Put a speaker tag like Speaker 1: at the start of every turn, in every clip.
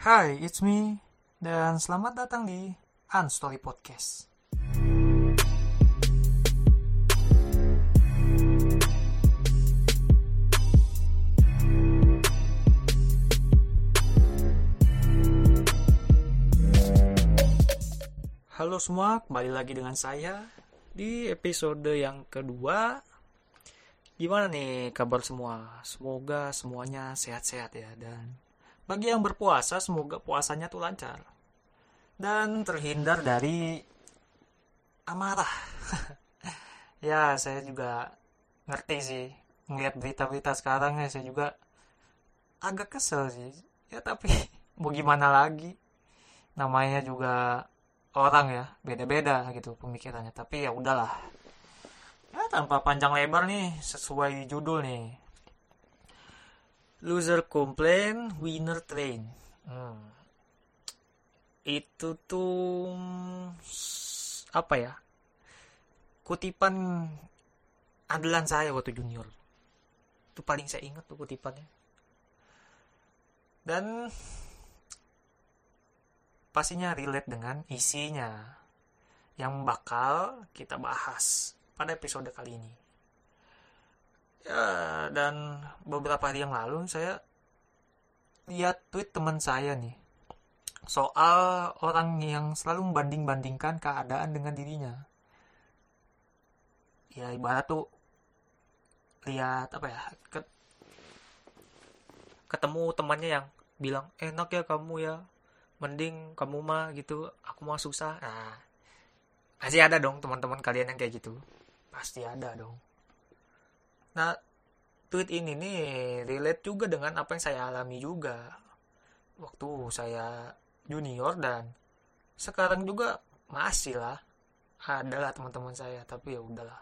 Speaker 1: Hai, it's me. Dan selamat datang di Unstory Podcast. Halo semua, kembali lagi dengan saya di episode yang kedua. Gimana nih kabar semua? Semoga semuanya sehat-sehat ya dan bagi yang berpuasa semoga puasanya tuh lancar dan terhindar dari amarah. ya, saya juga ngerti sih ngeliat berita-berita sekarang ya saya juga agak kesel sih. Ya tapi mau gimana lagi? Namanya juga orang ya beda-beda gitu pemikirannya tapi ya udahlah ya tanpa panjang lebar nih sesuai judul nih loser complain winner train hmm. itu tuh apa ya kutipan andalan saya waktu junior itu paling saya ingat tuh kutipannya dan pastinya relate dengan isinya yang bakal kita bahas pada episode kali ini. Ya, dan beberapa hari yang lalu saya lihat tweet teman saya nih soal orang yang selalu membanding-bandingkan keadaan dengan dirinya. Ya ibarat tuh lihat apa ya ketemu temannya yang bilang enak ya kamu ya mending kamu mah gitu aku mah susah. Nah pasti ada dong teman-teman kalian yang kayak gitu. Pasti ada dong nah tweet ini nih relate juga dengan apa yang saya alami juga waktu saya junior dan sekarang juga masih lah ada lah teman-teman saya tapi ya udahlah.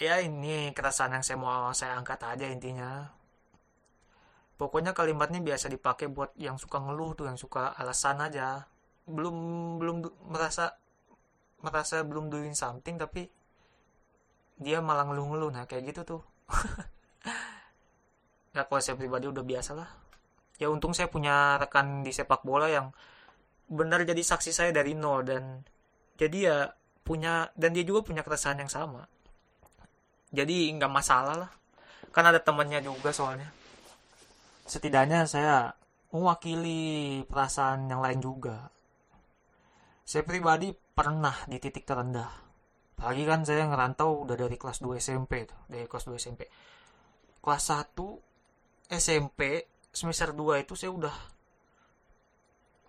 Speaker 1: Ya ini keresahan yang saya mau saya angkat aja intinya. Pokoknya kalimatnya biasa dipakai buat yang suka ngeluh tuh yang suka alasan aja. Belum belum merasa merasa belum doing something tapi dia malah ngeluh-ngeluh. Nah kayak gitu tuh. Ya kalau saya pribadi udah biasa lah. Ya untung saya punya rekan di sepak bola yang benar jadi saksi saya dari nol. Dan jadi ya punya dan dia juga punya keresahan yang sama. Jadi nggak masalah lah. Kan ada temannya juga soalnya. Setidaknya saya mewakili perasaan yang lain juga. Saya pribadi pernah di titik terendah. Lagi kan saya ngerantau udah dari kelas 2 SMP tuh, dari kelas 2 SMP. Kelas 1 SMP semester 2 itu saya udah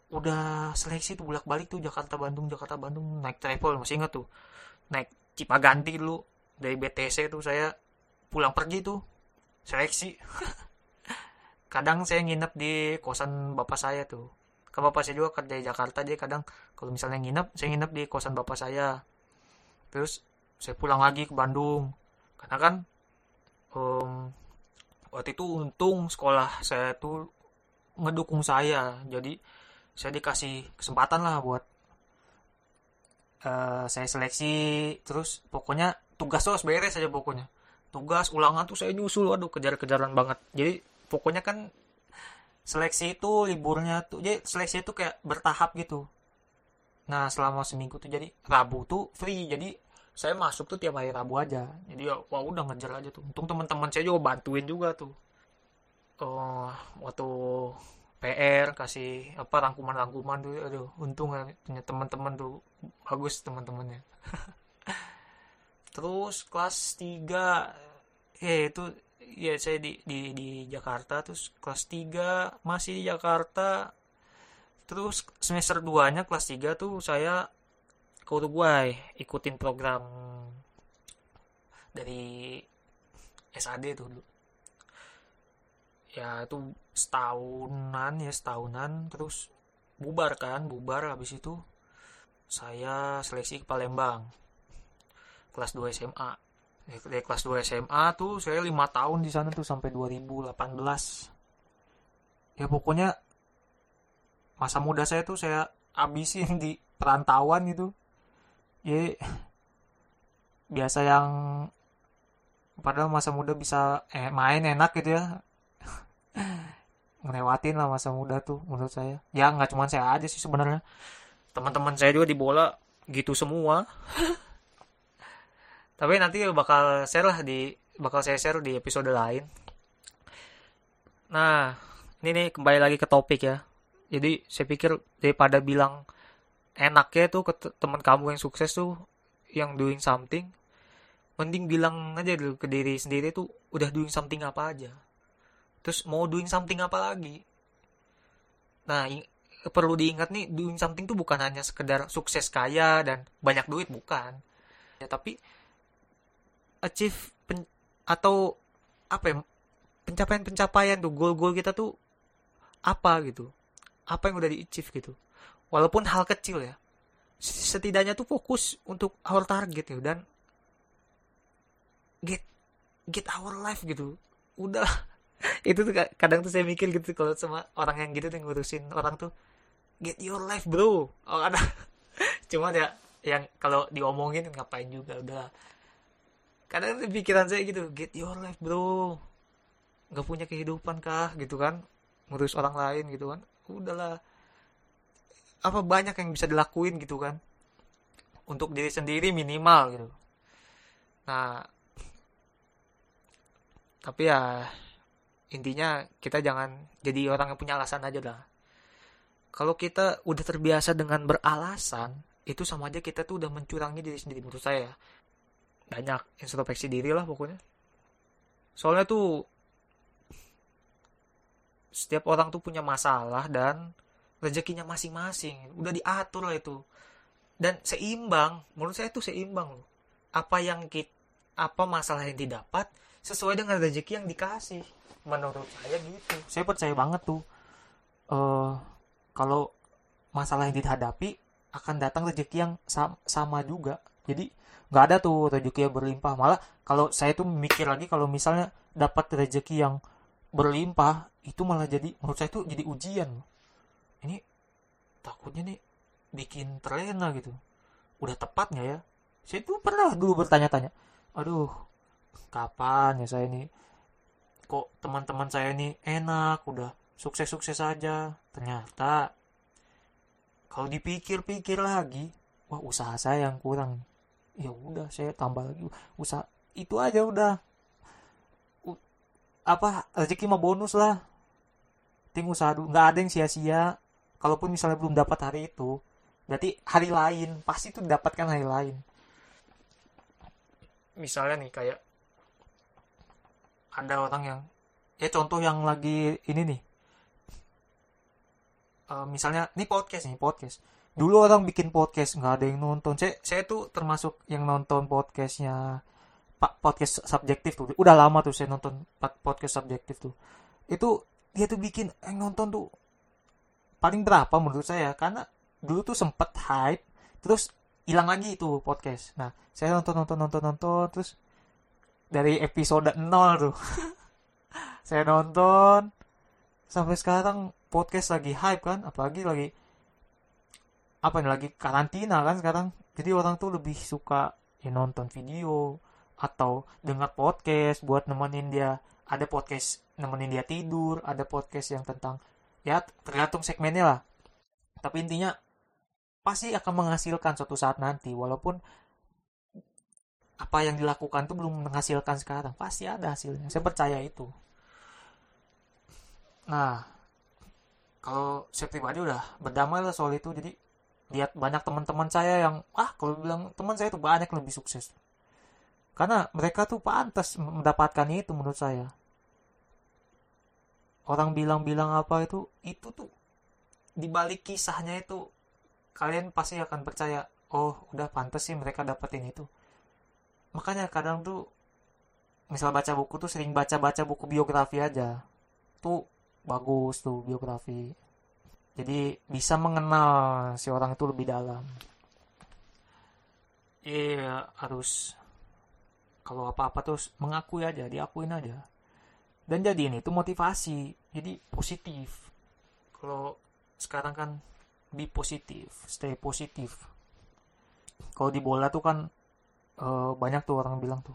Speaker 1: udah seleksi tuh bolak-balik tuh Jakarta Bandung Jakarta Bandung naik travel masih ingat tuh. Naik Cipaganti dulu dari BTC tuh saya pulang pergi tuh seleksi. Kadang saya nginep di kosan bapak saya tuh. Ke bapak saya juga kerja di Jakarta jadi kadang kalau misalnya nginep saya nginep di kosan bapak saya terus saya pulang lagi ke Bandung. Karena kan um, waktu itu untung sekolah saya tuh ngedukung saya. Jadi saya dikasih kesempatan lah buat uh, saya seleksi. Terus pokoknya tugas harus beres saja pokoknya. Tugas ulangan tuh saya nyusul. Aduh kejar-kejaran banget. Jadi pokoknya kan seleksi itu liburnya tuh jadi seleksi itu kayak bertahap gitu nah selama seminggu tuh jadi Rabu tuh free. Jadi saya masuk tuh tiap hari Rabu aja. Jadi ya wah udah ngejar aja tuh. Untung teman-teman saya juga bantuin juga tuh. Oh waktu PR kasih apa rangkuman-rangkuman tuh. Aduh untung punya teman-teman tuh. Bagus teman-temannya. Terus kelas 3 ya itu ya saya di, di di Jakarta. Terus kelas 3 masih di Jakarta terus semester 2 nya kelas 3 tuh saya ke Uruguay ikutin program dari SAD tuh dulu. Ya itu setahunan ya setahunan. Terus bubar kan bubar. Habis itu saya seleksi ke Palembang kelas 2 SMA dari kelas 2 SMA tuh saya lima tahun di sana tuh sampai 2018 ya pokoknya masa muda saya tuh saya abisin di perantauan gitu. Ya biasa yang padahal masa muda bisa eh, main enak gitu ya. Ngelewatin lah masa muda tuh menurut saya. Ya nggak cuma saya aja sih sebenarnya. Teman-teman saya juga di bola gitu semua. Tapi nanti bakal share lah di bakal saya share di episode lain. Nah ini nih kembali lagi ke topik ya jadi saya pikir daripada bilang enaknya tuh ke teman kamu yang sukses tuh yang doing something mending bilang aja dulu ke diri sendiri tuh udah doing something apa aja. Terus mau doing something apa lagi? Nah perlu diingat nih doing something tuh bukan hanya sekedar sukses kaya dan banyak duit bukan. Ya tapi achieve atau apa ya pencapaian-pencapaian tuh goal-goal kita tuh apa gitu apa yang udah di achieve gitu. Walaupun hal kecil ya. Setidaknya tuh fokus untuk our target ya dan get get our life gitu. Udah itu tuh kadang tuh saya mikir gitu kalau sama orang yang gitu tuh ngurusin orang tuh get your life bro. Oh ada. Cuma ya yang kalau diomongin ngapain juga udah. Kadang tuh pikiran saya gitu get your life bro. Nggak punya kehidupan kah gitu kan ngurus orang lain gitu kan udahlah. Apa banyak yang bisa dilakuin gitu kan? Untuk diri sendiri minimal gitu. Nah tapi ya intinya kita jangan jadi orang yang punya alasan aja lah kalau kita udah terbiasa dengan beralasan itu sama aja kita tuh udah mencurangi diri sendiri menurut saya. Banyak introspeksi diri lah pokoknya. Soalnya tuh setiap orang tuh punya masalah dan rezekinya masing-masing. Udah diatur lah itu. Dan seimbang menurut saya tuh seimbang loh. Apa yang kita apa masalah yang didapat sesuai dengan rezeki yang dikasih. Menurut saya gitu. Saya percaya banget tuh uh, kalau masalah yang dihadapi akan datang rezeki yang sam sama juga. Jadi nggak ada tuh rezeki yang berlimpah. Malah kalau saya tuh mikir lagi kalau misalnya dapat rezeki yang berlimpah itu malah jadi menurut saya tuh jadi ujian ini takutnya nih bikin terlena gitu. Udah tepat nggak ya? Saya tuh pernah dulu bertanya-tanya aduh kapan ya saya nih? Kok teman-teman saya ini enak udah sukses-sukses saja ternyata kalau dipikir-pikir lagi wah usaha saya yang kurang. Ya udah saya tambah lagi. Usaha itu aja udah. U apa rezeki mah bonus lah ting usaha dulu nggak ada yang sia-sia. Kalaupun misalnya belum dapat hari itu berarti hari lain pasti itu dapatkan hari lain. Misalnya nih kayak ada orang yang ya contoh yang lagi ini nih. Uh, misalnya ini podcast nih podcast. Dulu orang bikin podcast nggak ada yang nonton. Saya saya tuh termasuk yang nonton podcastnya pak podcast subjektif tuh. Udah lama tuh saya nonton podcast subjektif tuh. Itu dia tuh bikin yang nonton tuh paling berapa menurut saya? Karena dulu tuh sempet hype terus hilang lagi itu podcast. Nah saya nonton nonton nonton nonton terus dari episode 0 tuh saya nonton sampai sekarang podcast lagi hype kan? Apalagi lagi apa nih lagi karantina kan sekarang? Jadi orang tuh lebih suka ya nonton video atau dengar podcast buat nemenin dia. Ada podcast nemenin dia tidur ada podcast yang tentang ya tergantung segmennya lah. Tapi intinya pasti akan menghasilkan suatu saat nanti walaupun apa yang dilakukan tuh belum menghasilkan sekarang. Pasti ada hasilnya saya percaya itu. Nah kalau saya pribadi udah berdamai lah soal itu jadi lihat banyak teman-teman saya yang ah kalau bilang teman saya tuh banyak lebih sukses. Karena mereka tuh pantas mendapatkan itu menurut saya orang bilang-bilang apa itu itu tuh dibalik kisahnya itu kalian pasti akan percaya oh udah pantas sih mereka dapetin itu. Makanya kadang tuh misal baca buku tuh sering baca-baca buku biografi aja. Tuh bagus tuh biografi. Jadi bisa mengenal si orang itu lebih dalam. Iya harus kalau apa-apa terus mengakui aja diakuin aja dan jadi ini tuh motivasi. Jadi positif. Kalau sekarang kan be positif stay positif kalau di bola tuh kan uh, banyak tuh orang bilang tuh.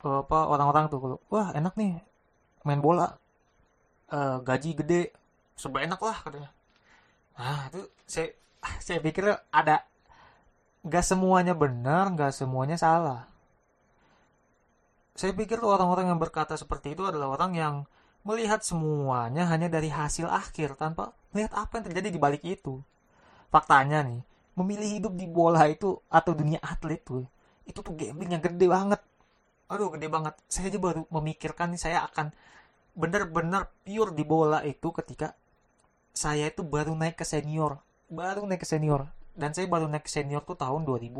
Speaker 1: Uh, apa orang-orang tuh kalau wah enak nih main bola. Uh, gaji gede. Serba enak lah katanya. Nah itu saya saya pikir ada gak semuanya benar gak semuanya salah saya pikir orang-orang yang berkata seperti itu adalah orang yang melihat semuanya hanya dari hasil akhir tanpa melihat apa yang terjadi di balik itu. Faktanya nih memilih hidup di bola itu atau dunia atlet tuh itu tuh gambling yang gede banget. Aduh gede banget. Saya aja baru memikirkan nih saya akan benar-benar pure di bola itu ketika saya itu baru naik ke senior. Baru naik ke senior. Dan saya baru naik ke senior tuh tahun 2000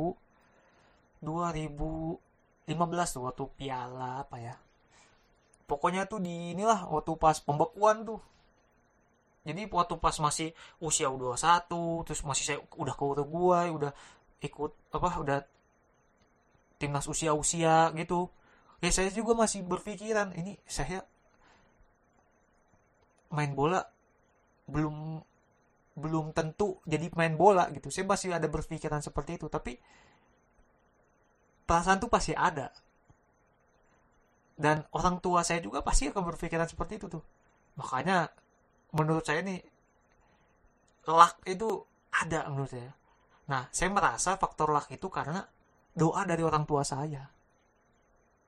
Speaker 1: 2015 tuh waktu piala apa ya. Pokoknya tuh di inilah waktu pas pembekuan tuh. Jadi waktu pas masih usia U21 terus masih saya udah ke Uruguay udah ikut apa udah timnas usia-usia gitu. Ya saya juga masih berpikiran ini saya main bola belum belum tentu jadi main bola gitu. Saya masih ada berpikiran seperti itu tapi perasaan tuh pasti ada. Dan orang tua saya juga pasti akan berpikiran seperti itu tuh. Makanya menurut saya nih luck itu ada menurut saya. Nah saya merasa faktor luck itu karena doa dari orang tua saya.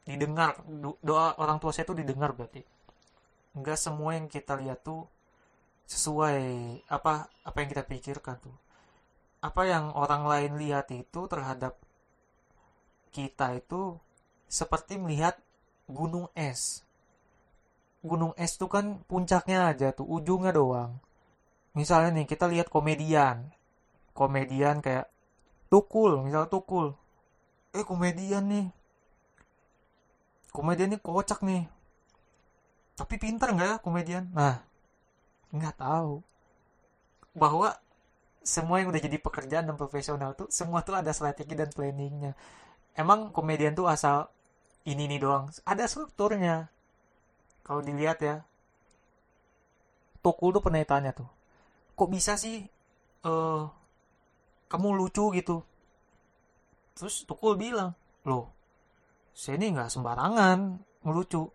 Speaker 1: Didengar doa orang tua saya itu didengar berarti. Enggak semua yang kita lihat tuh sesuai apa apa yang kita pikirkan tuh. Apa yang orang lain lihat itu terhadap kita itu seperti melihat gunung es. Gunung es tuh kan puncaknya aja tuh ujungnya doang. Misalnya nih kita lihat komedian. Komedian kayak tukul misal tukul. Eh komedian nih. Komedian nih kocak nih. Tapi pintar nggak ya komedian? Nah nggak tahu. Bahwa semua yang udah jadi pekerjaan dan profesional tuh semua tuh ada strategi dan planningnya emang komedian tuh asal ini nih doang. Ada strukturnya. Kalau dilihat ya. Tukul tuh pernah tanya tuh. Kok bisa sih uh, kamu lucu gitu? Terus Tukul bilang loh saya ini nggak sembarangan ngelucu.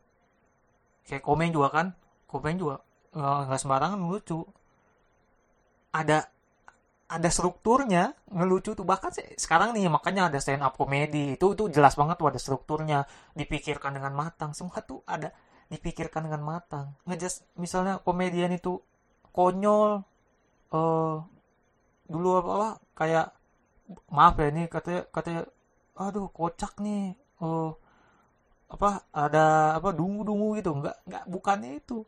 Speaker 1: Kayak komen juga kan? Komen juga nggak sembarangan ngelucu. Ada ada strukturnya ngelucu tuh. Bahkan sih, sekarang nih makanya ada stand up komedi. Itu itu jelas banget tuh ada strukturnya. Dipikirkan dengan matang. Semua tuh ada. Dipikirkan dengan matang. Ngejas misalnya komedian itu konyol uh, dulu apa, apa kayak maaf ya ini katanya katanya aduh kocak nih oh apa ada apa dungu-dungu gitu. Nggak nggak bukannya itu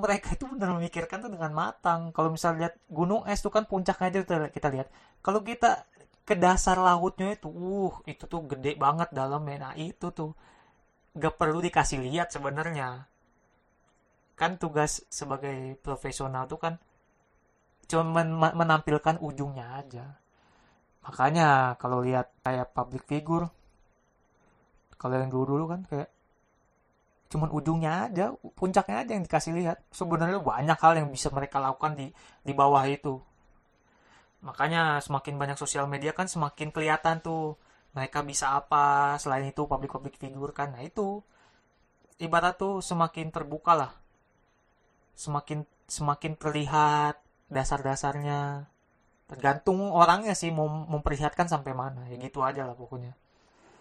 Speaker 1: mereka itu benar memikirkan tuh dengan matang. Kalau misalnya lihat gunung es tuh kan puncaknya aja kita lihat. Kalau kita ke dasar lautnya itu uh itu tuh gede banget dalamnya. Nah itu tuh nggak perlu dikasih lihat sebenarnya. Kan tugas sebagai profesional tuh kan cuma menampilkan ujungnya aja. Makanya kalau lihat kayak public figure kalau yang dulu dulu kan kayak cuman ujungnya aja puncaknya aja yang dikasih lihat. Sebenarnya banyak hal yang bisa mereka lakukan di di bawah itu. Makanya semakin banyak sosial media kan semakin kelihatan tuh mereka bisa apa selain itu public public figure kan. Nah itu ibarat tuh semakin terbuka lah. Semakin semakin terlihat dasar-dasarnya. Tergantung orangnya sih mau memperlihatkan sampai mana. Ya gitu aja lah pokoknya.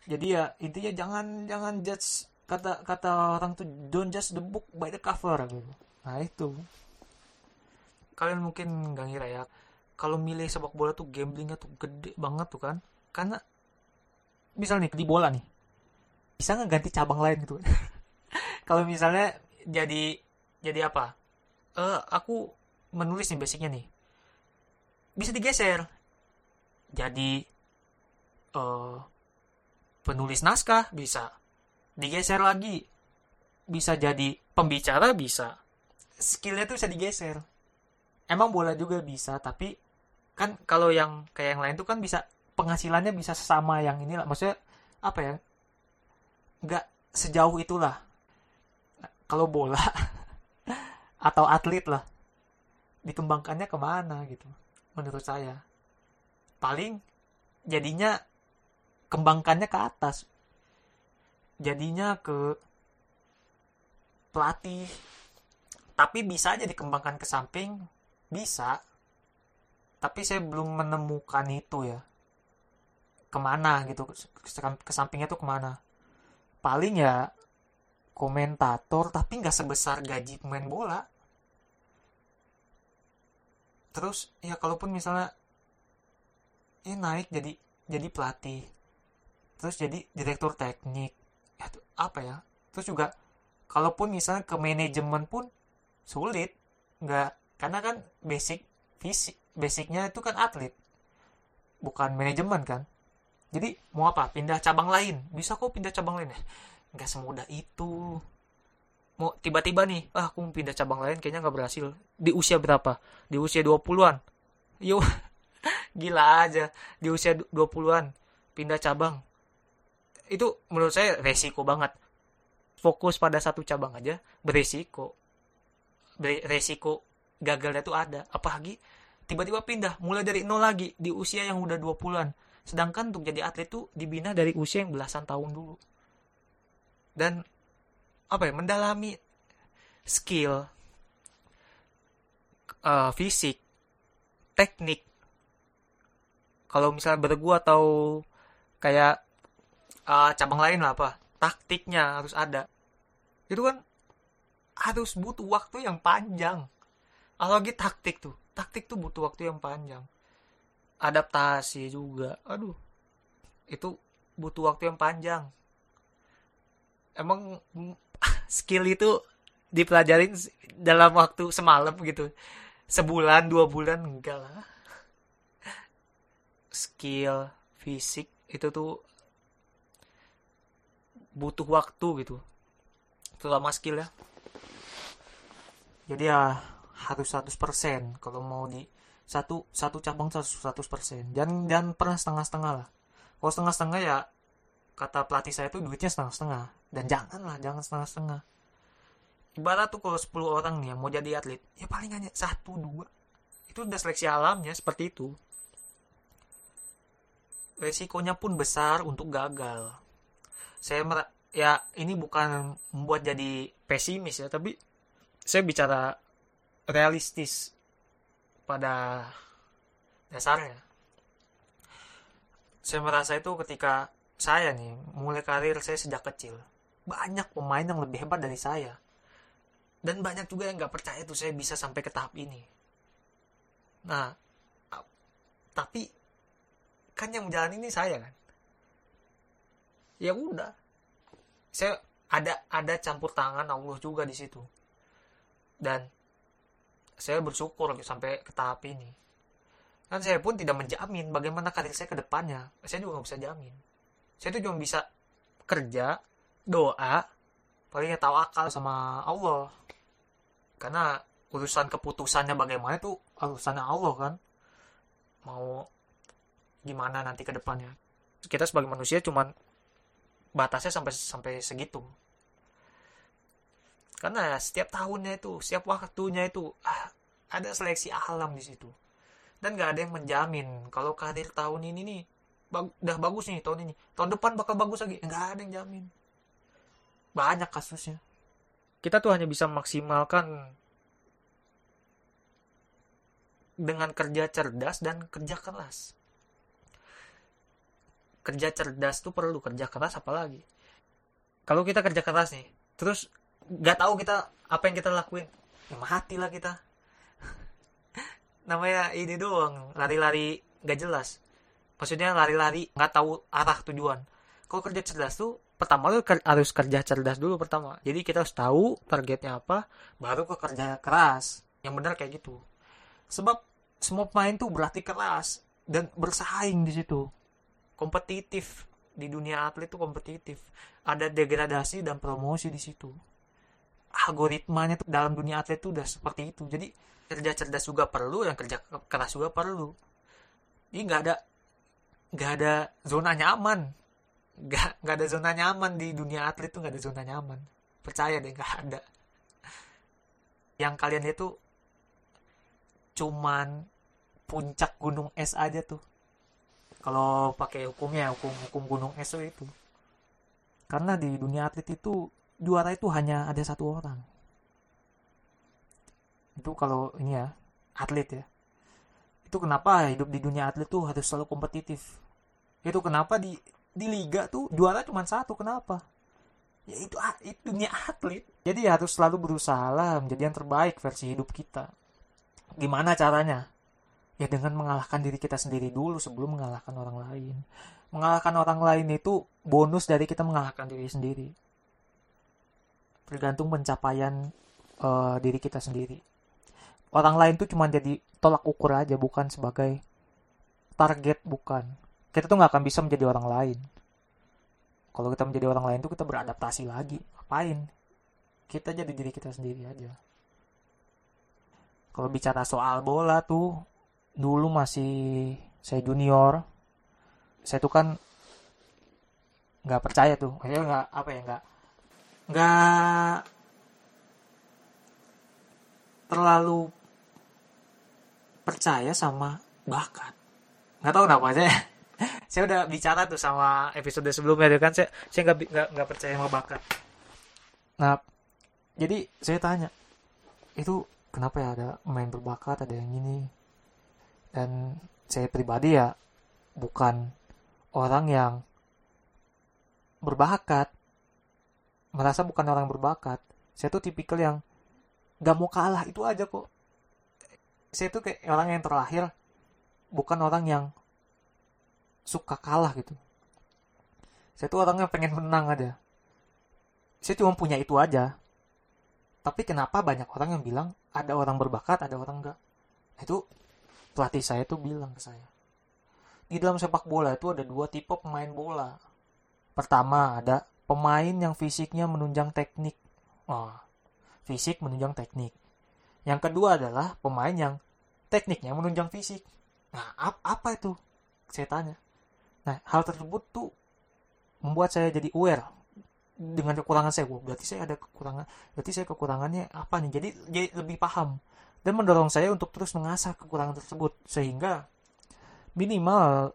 Speaker 1: Jadi ya intinya jangan jangan judge kata kata orang tuh don't judge the book by the cover gitu. Nah itu. Kalian mungkin nggak ngira ya kalau milih sepak bola tuh gamblingnya tuh gede banget tuh kan. Karena misalnya nih di bola nih bisa nggak ganti cabang lain gitu? Kalau misalnya jadi jadi apa? Eh uh, aku menulis nih basicnya nih. Bisa digeser. Jadi uh, penulis naskah bisa digeser lagi. Bisa jadi pembicara bisa. Skillnya tuh bisa digeser. Emang bola juga bisa tapi kan kalau yang kayak yang lain tuh kan bisa penghasilannya bisa sama yang inilah maksudnya apa ya? Nggak sejauh itulah. Kalau bola atau atlet lah dikembangkannya ke mana gitu menurut saya. Paling jadinya kembangkannya ke atas jadinya ke pelatih. Tapi bisa aja dikembangkan ke samping. Bisa. Tapi saya belum menemukan itu ya. Ke mana gitu. Ke sampingnya tuh ke mana. Paling ya komentator tapi nggak sebesar gaji pemain bola. Terus ya kalaupun misalnya ini naik jadi jadi pelatih. Terus jadi direktur teknik. ya apa ya terus juga kalaupun misalnya ke manajemen pun sulit nggak karena kan basic fisik basicnya itu kan atlet bukan manajemen kan. Jadi mau apa? Pindah cabang lain. Bisa kok pindah cabang lain? Ya nggak semudah itu. Mau tiba-tiba nih ah aku mau pindah cabang lain kayaknya nggak berhasil. Di usia berapa? Di usia 20-an yuk gila aja. Di usia 20-an pindah cabang itu menurut saya resiko banget. Fokus pada satu cabang aja beresiko beresiko gagalnya tuh ada. Apalagi tiba-tiba pindah mulai dari nol lagi di usia yang udah 20-an sedangkan untuk jadi atlet tuh dibina dari usia yang belasan tahun dulu. Dan apa ya mendalami skill uh, fisik teknik. Kalau misalnya bergu atau kayak uh, cabang lain lah apa taktiknya harus ada. Itu kan harus butuh waktu yang panjang. Apalagi taktik tuh. Taktik tuh butuh waktu yang panjang. Adaptasi juga. Aduh. Itu butuh waktu yang panjang. Emang skill itu dipelajarin dalam waktu semalam gitu. Sebulan dua bulan enggak lah. Skill fisik itu tuh butuh waktu gitu. Terutama skill ya jadi ya harus 100% kalau mau di satu satu cabang 100% jangan jangan pernah setengah-setengah lah. Kalau setengah-setengah ya kata pelatih saya tuh duitnya setengah-setengah. Dan janganlah jangan setengah-setengah. Ibarat tuh kalau 10 orang nih yang mau jadi atlet ya paling hanya satu dua. Itu udah seleksi alamnya seperti itu. Resikonya pun besar untuk gagal saya mer ya ini bukan membuat jadi pesimis ya tapi saya bicara realistis pada dasarnya. Saya merasa itu ketika saya nih mulai karir saya sejak kecil banyak pemain yang lebih hebat dari saya. Dan banyak juga yang nggak percaya tuh saya bisa sampai ke tahap ini. Nah tapi kan yang menjalani ini saya kan ya udah. Saya ada ada campur tangan Allah juga di situ. Dan saya bersyukur sampai ke tahap ini. Kan saya pun tidak menjamin bagaimana karir saya ke depannya. Saya juga nggak bisa jamin. Saya tuh cuma bisa kerja doa palingnya tawakal sama Allah. Karena urusan keputusannya bagaimana itu urusannya Allah kan. Mau gimana nanti ke depannya. Kita sebagai manusia cuman batasnya sampai sampai segitu. Karena setiap tahunnya itu setiap waktunya itu ah, ada seleksi alam di situ. Dan gak ada yang menjamin kalau karir tahun ini nih bag, udah bagus nih tahun ini. Tahun depan bakal bagus lagi. Nggak ada yang jamin. Banyak kasusnya. Kita tuh hanya bisa maksimalkan dengan kerja cerdas dan kerja keras kerja cerdas tuh perlu kerja keras apalagi. Kalau kita kerja keras nih terus nggak tahu kita apa yang kita lakuin ya mati lah kita. Namanya ini doang lari-lari nggak jelas. Maksudnya lari-lari nggak tahu arah tujuan. Kalau kerja cerdas tuh pertama lu harus kerja cerdas dulu pertama. Jadi kita harus tahu targetnya apa baru ke kerja keras. Yang benar kayak gitu. Sebab semua pemain tuh berlatih keras dan bersaing di situ kompetitif. Di dunia atlet tuh kompetitif. Ada degradasi dan promosi di situ. Algoritmanya tuh dalam dunia atlet tuh udah seperti itu. Jadi kerja cerdas juga perlu dan kerja keras juga perlu. Ini nggak ada nggak ada zona nyaman. Nggak nggak ada zona nyaman di dunia atlet tuh nggak ada zona nyaman. Percaya deh nggak ada. Yang kalian itu cuman puncak gunung es aja tuh kalau pakai hukumnya hukum hukum gunung es itu. Karena di dunia atlet itu juara itu hanya ada satu orang. Itu kalau ini ya atlet ya. Itu kenapa hidup di dunia atlet tuh harus selalu kompetitif? Itu kenapa di di liga tuh juara cuma satu kenapa? Ya itu itu dunia atlet. Jadi harus selalu berusaha lah menjadi yang terbaik versi hidup kita. Gimana caranya ya dengan mengalahkan diri kita sendiri dulu sebelum mengalahkan orang lain. Mengalahkan orang lain itu bonus dari kita mengalahkan diri sendiri. Tergantung pencapaian uh, diri kita sendiri. Orang lain tuh cuma jadi tolak ukur aja bukan sebagai target bukan. Kita tuh nggak akan bisa menjadi orang lain. Kalau kita menjadi orang lain tuh kita beradaptasi lagi. Ngapain? Kita jadi diri kita sendiri aja. Kalau bicara soal bola tuh dulu masih saya junior saya tuh kan nggak percaya tuh. Kayak nggak apa ya nggak nggak terlalu percaya sama bakat. Nggak tahu kenapa saya saya udah bicara tuh sama episode sebelumnya tuh kan saya saya nggak nggak percaya sama bakat. Nah jadi saya tanya itu kenapa ya ada main berbakat ada yang ini dan saya pribadi ya bukan orang yang berbakat merasa bukan orang berbakat. Saya tuh tipikal yang gak mau kalah itu aja kok. Saya tuh kayak orang yang terlahir bukan orang yang suka kalah gitu. Saya tuh orangnya pengen menang aja. Saya cuma punya itu aja. Tapi kenapa banyak orang yang bilang ada orang berbakat ada orang enggak nah, itu pelatih saya tuh bilang ke saya di dalam sepak bola itu ada dua tipe pemain bola pertama ada pemain yang fisiknya menunjang teknik oh, fisik menunjang teknik yang kedua adalah pemain yang tekniknya menunjang fisik nah apa itu saya tanya Nah, hal tersebut tuh membuat saya jadi aware dengan kekurangan saya. Wah, berarti saya ada kekurangan. Berarti saya kekurangannya apa nih? Jadi jadi lebih paham dan mendorong saya untuk terus mengasah kekurangan tersebut sehingga minimal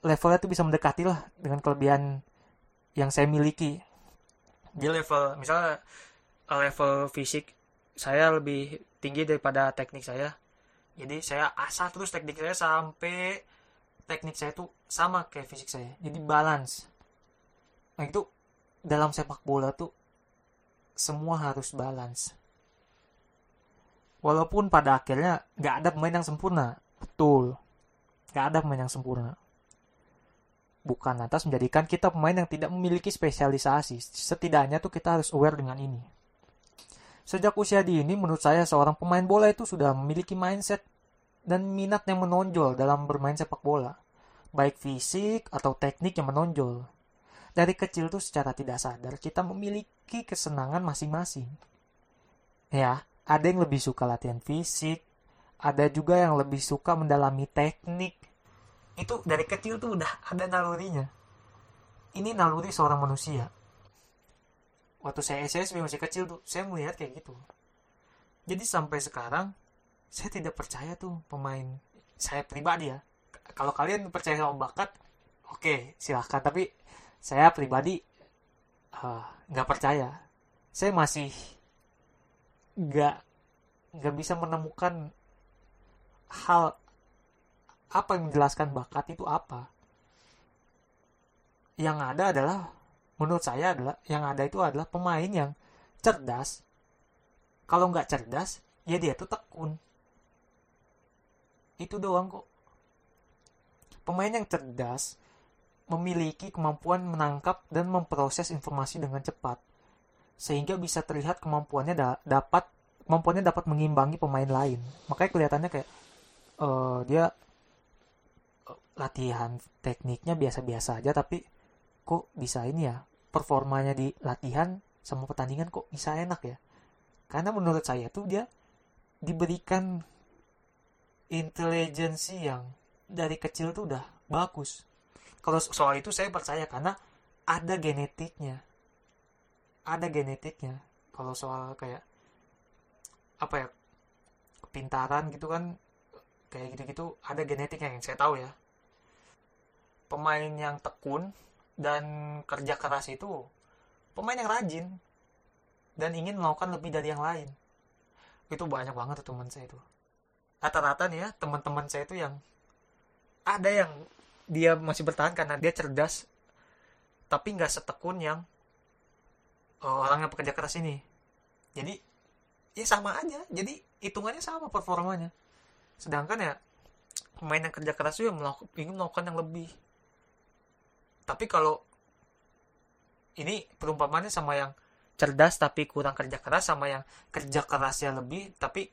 Speaker 1: levelnya itu bisa mendekati lah dengan kelebihan yang saya miliki. Di level misalnya level fisik saya lebih tinggi daripada teknik saya. Jadi saya asah terus teknik saya sampai teknik saya tuh sama kayak fisik saya jadi balance nah itu dalam sepak bola tuh semua harus balance walaupun pada akhirnya nggak ada pemain yang sempurna. Betul. Nggak ada pemain yang sempurna. Bukan atas menjadikan kita pemain yang tidak memiliki spesialisasi. Setidaknya tuh kita harus aware dengan ini. Sejak usia dini menurut saya seorang pemain bola itu sudah memiliki mindset dan minat yang menonjol dalam bermain sepak bola, baik fisik atau teknik yang menonjol. Dari kecil tuh secara tidak sadar kita memiliki kesenangan masing-masing. Ya, ada yang lebih suka latihan fisik, ada juga yang lebih suka mendalami teknik. Itu dari kecil tuh udah ada nalurinya. Ini naluri seorang manusia. Waktu saya SMP masih kecil tuh, saya melihat kayak gitu. Jadi sampai sekarang, saya tidak percaya tuh pemain saya pribadi ya kalau kalian percaya sama bakat oke okay, silahkan tapi saya pribadi eh, nggak uh, percaya saya masih nggak nggak bisa menemukan hal apa yang menjelaskan bakat itu apa. Yang ada adalah menurut saya adalah yang ada itu adalah pemain yang cerdas. Kalau nggak cerdas ya dia tuh tekun. Itu doang kok. Pemain yang cerdas memiliki kemampuan menangkap dan memproses informasi dengan cepat sehingga bisa terlihat kemampuannya da dapat kemampuannya dapat mengimbangi pemain lain makanya kelihatannya kayak uh, dia uh, latihan tekniknya biasa-biasa aja tapi kok bisa ini ya performanya di latihan sama pertandingan kok bisa enak ya karena menurut saya tuh dia diberikan intelijensi yang dari kecil tuh udah bagus. Kalau soal itu saya percaya karena ada genetiknya. Ada genetiknya. Kalau soal kayak apa ya kepintaran gitu kan kayak gitu-gitu ada genetiknya yang saya tahu ya. Pemain yang tekun dan kerja keras itu pemain yang rajin dan ingin melakukan lebih dari yang lain. itu banyak banget tuh teman saya itu rata-rata nih ya teman-teman saya itu yang ada yang dia masih bertahan karena dia cerdas tapi nggak setekun yang orang yang pekerja keras ini. Jadi ya sama aja. Jadi hitungannya sama performanya. Sedangkan ya pemain yang kerja keras itu ingin melakukan yang lebih. Tapi kalau ini perumpamannya sama yang cerdas tapi kurang kerja keras sama yang kerja kerasnya lebih tapi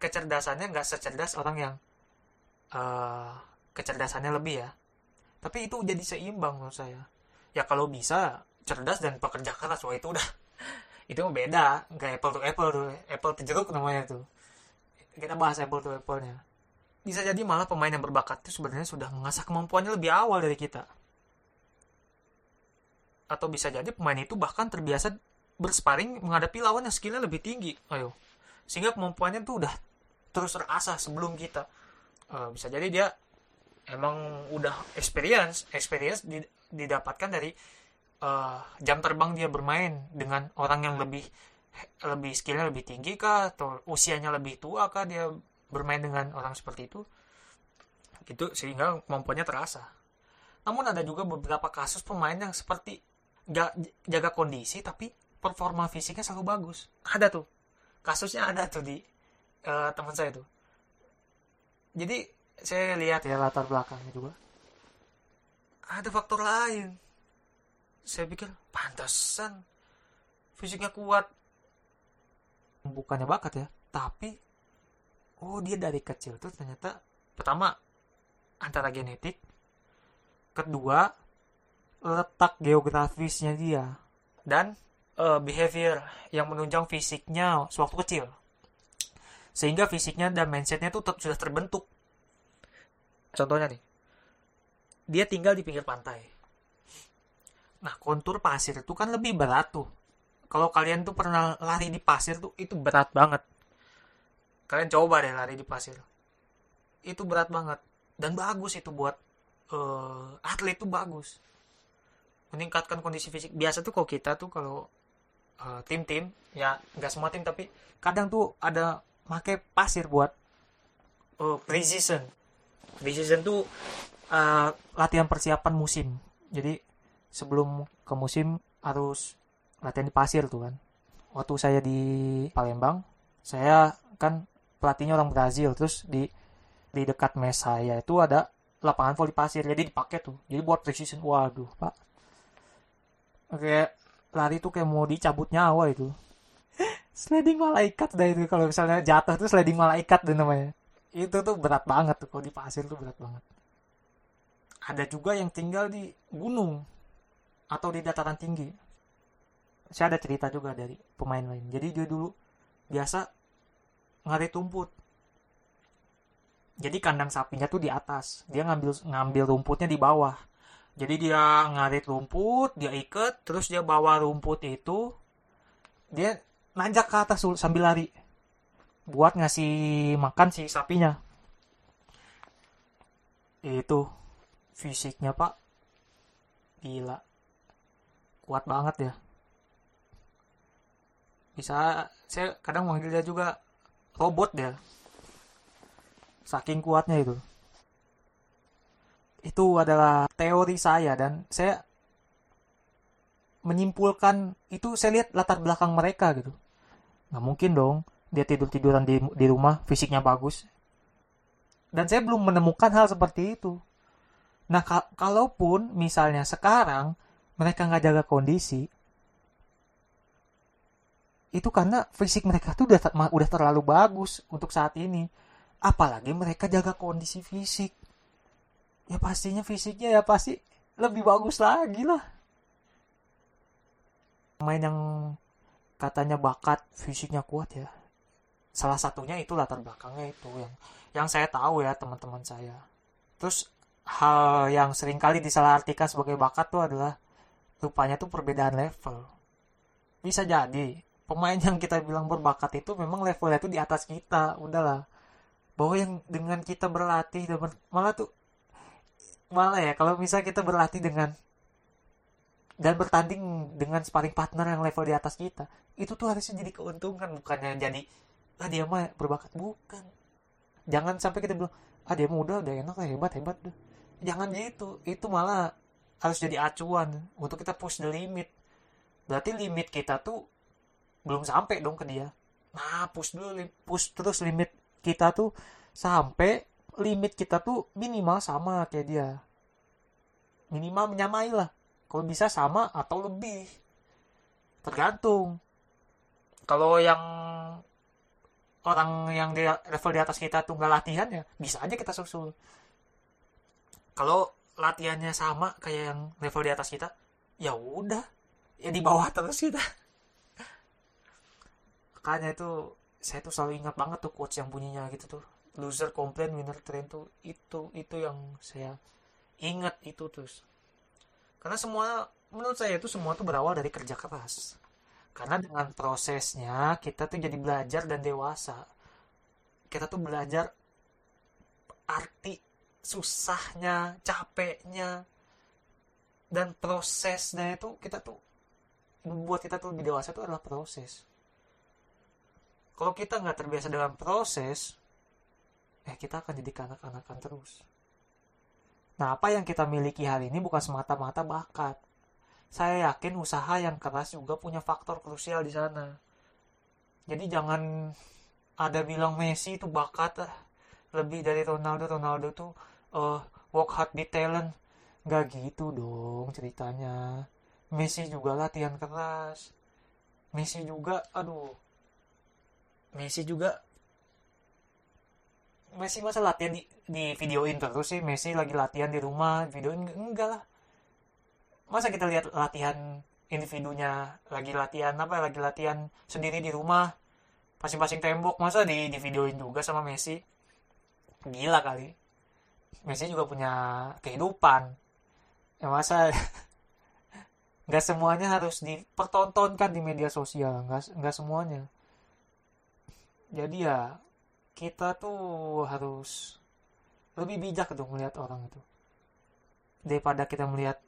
Speaker 1: kecerdasannya nggak secerdas orang yang uh, kecerdasannya lebih ya. Tapi itu jadi seimbang menurut saya. Ya kalau bisa cerdas dan pekerja keras. Wah itu udah itu beda. Nggak apple to apple tuh apple to jeruk namanya tuh. Kita bahas apple to apple nya bisa jadi malah pemain yang berbakat itu sebenarnya sudah mengasah kemampuannya lebih awal dari kita. Atau bisa jadi pemain itu bahkan terbiasa bersparing menghadapi lawan yang skillnya lebih tinggi. Ayo. Sehingga kemampuannya tuh udah terus terasah sebelum kita. Uh, bisa jadi dia emang udah experience experience didapatkan dari uh, jam terbang dia bermain dengan orang yang lebih lebih skillnya lebih tinggi kah? Atau usianya lebih tua kah dia bermain dengan orang seperti itu? Itu sehingga kemampuannya terasa. Namun ada juga beberapa kasus pemain yang seperti gak jaga kondisi tapi performa fisiknya selalu bagus. Ada tuh. Kasusnya ada tuh di uh, teman saya tuh. Jadi saya lihat ya latar belakangnya juga. Ada faktor lain saya pikir pantasan fisiknya kuat. Bukannya bakat ya tapi oh dia dari kecil tuh ternyata pertama antara genetik kedua letak geografisnya dia dan uh, behavior yang menunjang fisiknya sewaktu kecil. Sehingga fisiknya dan mindsetnya tuh sudah terbentuk. Contohnya nih dia tinggal di pinggir pantai nah kontur pasir itu kan lebih berat tuh. Kalau kalian tuh pernah lari di pasir tuh itu berat banget. Kalian coba deh lari di pasir. Itu berat banget. Dan bagus itu buat uh, atlet tuh bagus. Meningkatkan kondisi fisik. Biasa tuh kalau kita tuh kalau uh, tim-tim ya nggak semua tim tapi kadang tuh ada pakai pasir buat uh, pre-season. Pre-season tuh uh, latihan persiapan musim. Jadi sebelum ke musim harus latihan di pasir tuh kan. Waktu saya di Palembang saya kan pelatihnya orang Brazil terus di di dekat mes saya itu ada lapangan voli pasir jadi dipakai tuh. Jadi buat precision waduh pak. Kayak lari tuh kayak mau dicabut nyawa itu. Sliding malaikat dah itu kalau misalnya jatuh tuh sliding malaikat dan namanya. Itu tuh berat banget tuh kalau di pasir tuh berat banget. Ada juga yang tinggal di gunung atau di dataran tinggi. Saya ada cerita juga dari pemain lain. Jadi dia dulu biasa ngarit rumput jadi kandang sapinya tuh di atas. Dia ngambil ngambil rumputnya di bawah. Jadi dia ngarit rumput dia ikat terus dia bawa rumput itu dia nanjak ke atas sambil lari buat ngasih makan si sapinya. Itu fisiknya pak. Gila kuat banget ya. Bisa saya kadang manggil dia juga robot dia saking kuatnya itu. Itu adalah teori saya dan saya menyimpulkan itu saya lihat latar belakang mereka gitu. Nggak mungkin dong dia tidur tiduran di di rumah fisiknya bagus. Dan saya belum menemukan hal seperti itu. Nah ka kalaupun misalnya sekarang mereka nggak jaga kondisi itu karena fisik mereka tuh udah udah terlalu bagus untuk saat ini. Apalagi mereka jaga kondisi fisik. Ya pastinya fisiknya ya pasti lebih bagus lagi lah. Main yang katanya bakat fisiknya kuat ya. Salah satunya itu latar belakangnya itu yang yang saya tahu ya teman-teman saya. Terus hal yang sering kali disalahartikan sebagai bakat tuh adalah rupanya tuh perbedaan level. Bisa jadi pemain yang kita bilang berbakat itu memang levelnya tuh di atas kita. Udahlah. Bahwa yang dengan kita berlatih dan malah tuh malah ya kalau misalnya kita berlatih dengan dan bertanding dengan sparring partner yang level di atas kita itu tuh harusnya jadi keuntungan bukannya jadi ah dia mah berbakat. Bukan. Jangan sampai kita bilang ah dia mah udah udah enak lah hebat hebat tuh jangan gitu. Itu malah harus jadi acuan untuk kita push the limit. Berarti limit kita tuh belum sampai dong ke dia. Nah push dulu push terus limit kita tuh sampai limit kita tuh minimal sama kayak dia. Minimal menyamai lah. Kalau bisa sama atau lebih. Tergantung. Kalau yang orang yang di level di atas kita tuh nggak latihan ya bisa aja kita susul. Kalau latihannya sama kayak yang level di atas kita ya udah ya di bawah terus kita. Makanya itu saya tuh selalu ingat banget tuh quotes yang bunyinya gitu tuh. Loser complain winner train tuh itu itu yang saya ingat itu terus. Karena semua menurut saya itu semua tuh berawal dari kerja keras. Karena dengan prosesnya kita tuh jadi belajar dan dewasa. Kita tuh belajar arti susahnya capeknya dan prosesnya itu kita tuh membuat kita tuh lebih dewasa itu adalah proses. Kalau kita nggak terbiasa dengan proses eh kita akan jadi kanak-kanakan terus. Nah apa yang kita miliki hari ini bukan semata-mata bakat. Saya yakin usaha yang keras juga punya faktor krusial di sana. Jadi jangan ada bilang Messi itu bakat lebih dari Ronaldo Ronaldo tuh uh, work hard di talent. Nggak gitu dong ceritanya. Messi juga latihan keras. Messi juga aduh. Messi juga Messi masa latihan di, di videoin terus sih? Messi lagi latihan di rumah videoin? Enggak lah. Masa kita lihat latihan individunya lagi latihan apa lagi latihan sendiri di rumah? Masing-masing tembok masa di, di videoin juga sama Messi gila kali. Messi juga punya kehidupan. Ya masa nggak semuanya harus dipertontonkan di media sosial nggak nggak semuanya. Jadi ya kita tuh harus lebih bijak dong melihat orang itu. Daripada kita melihat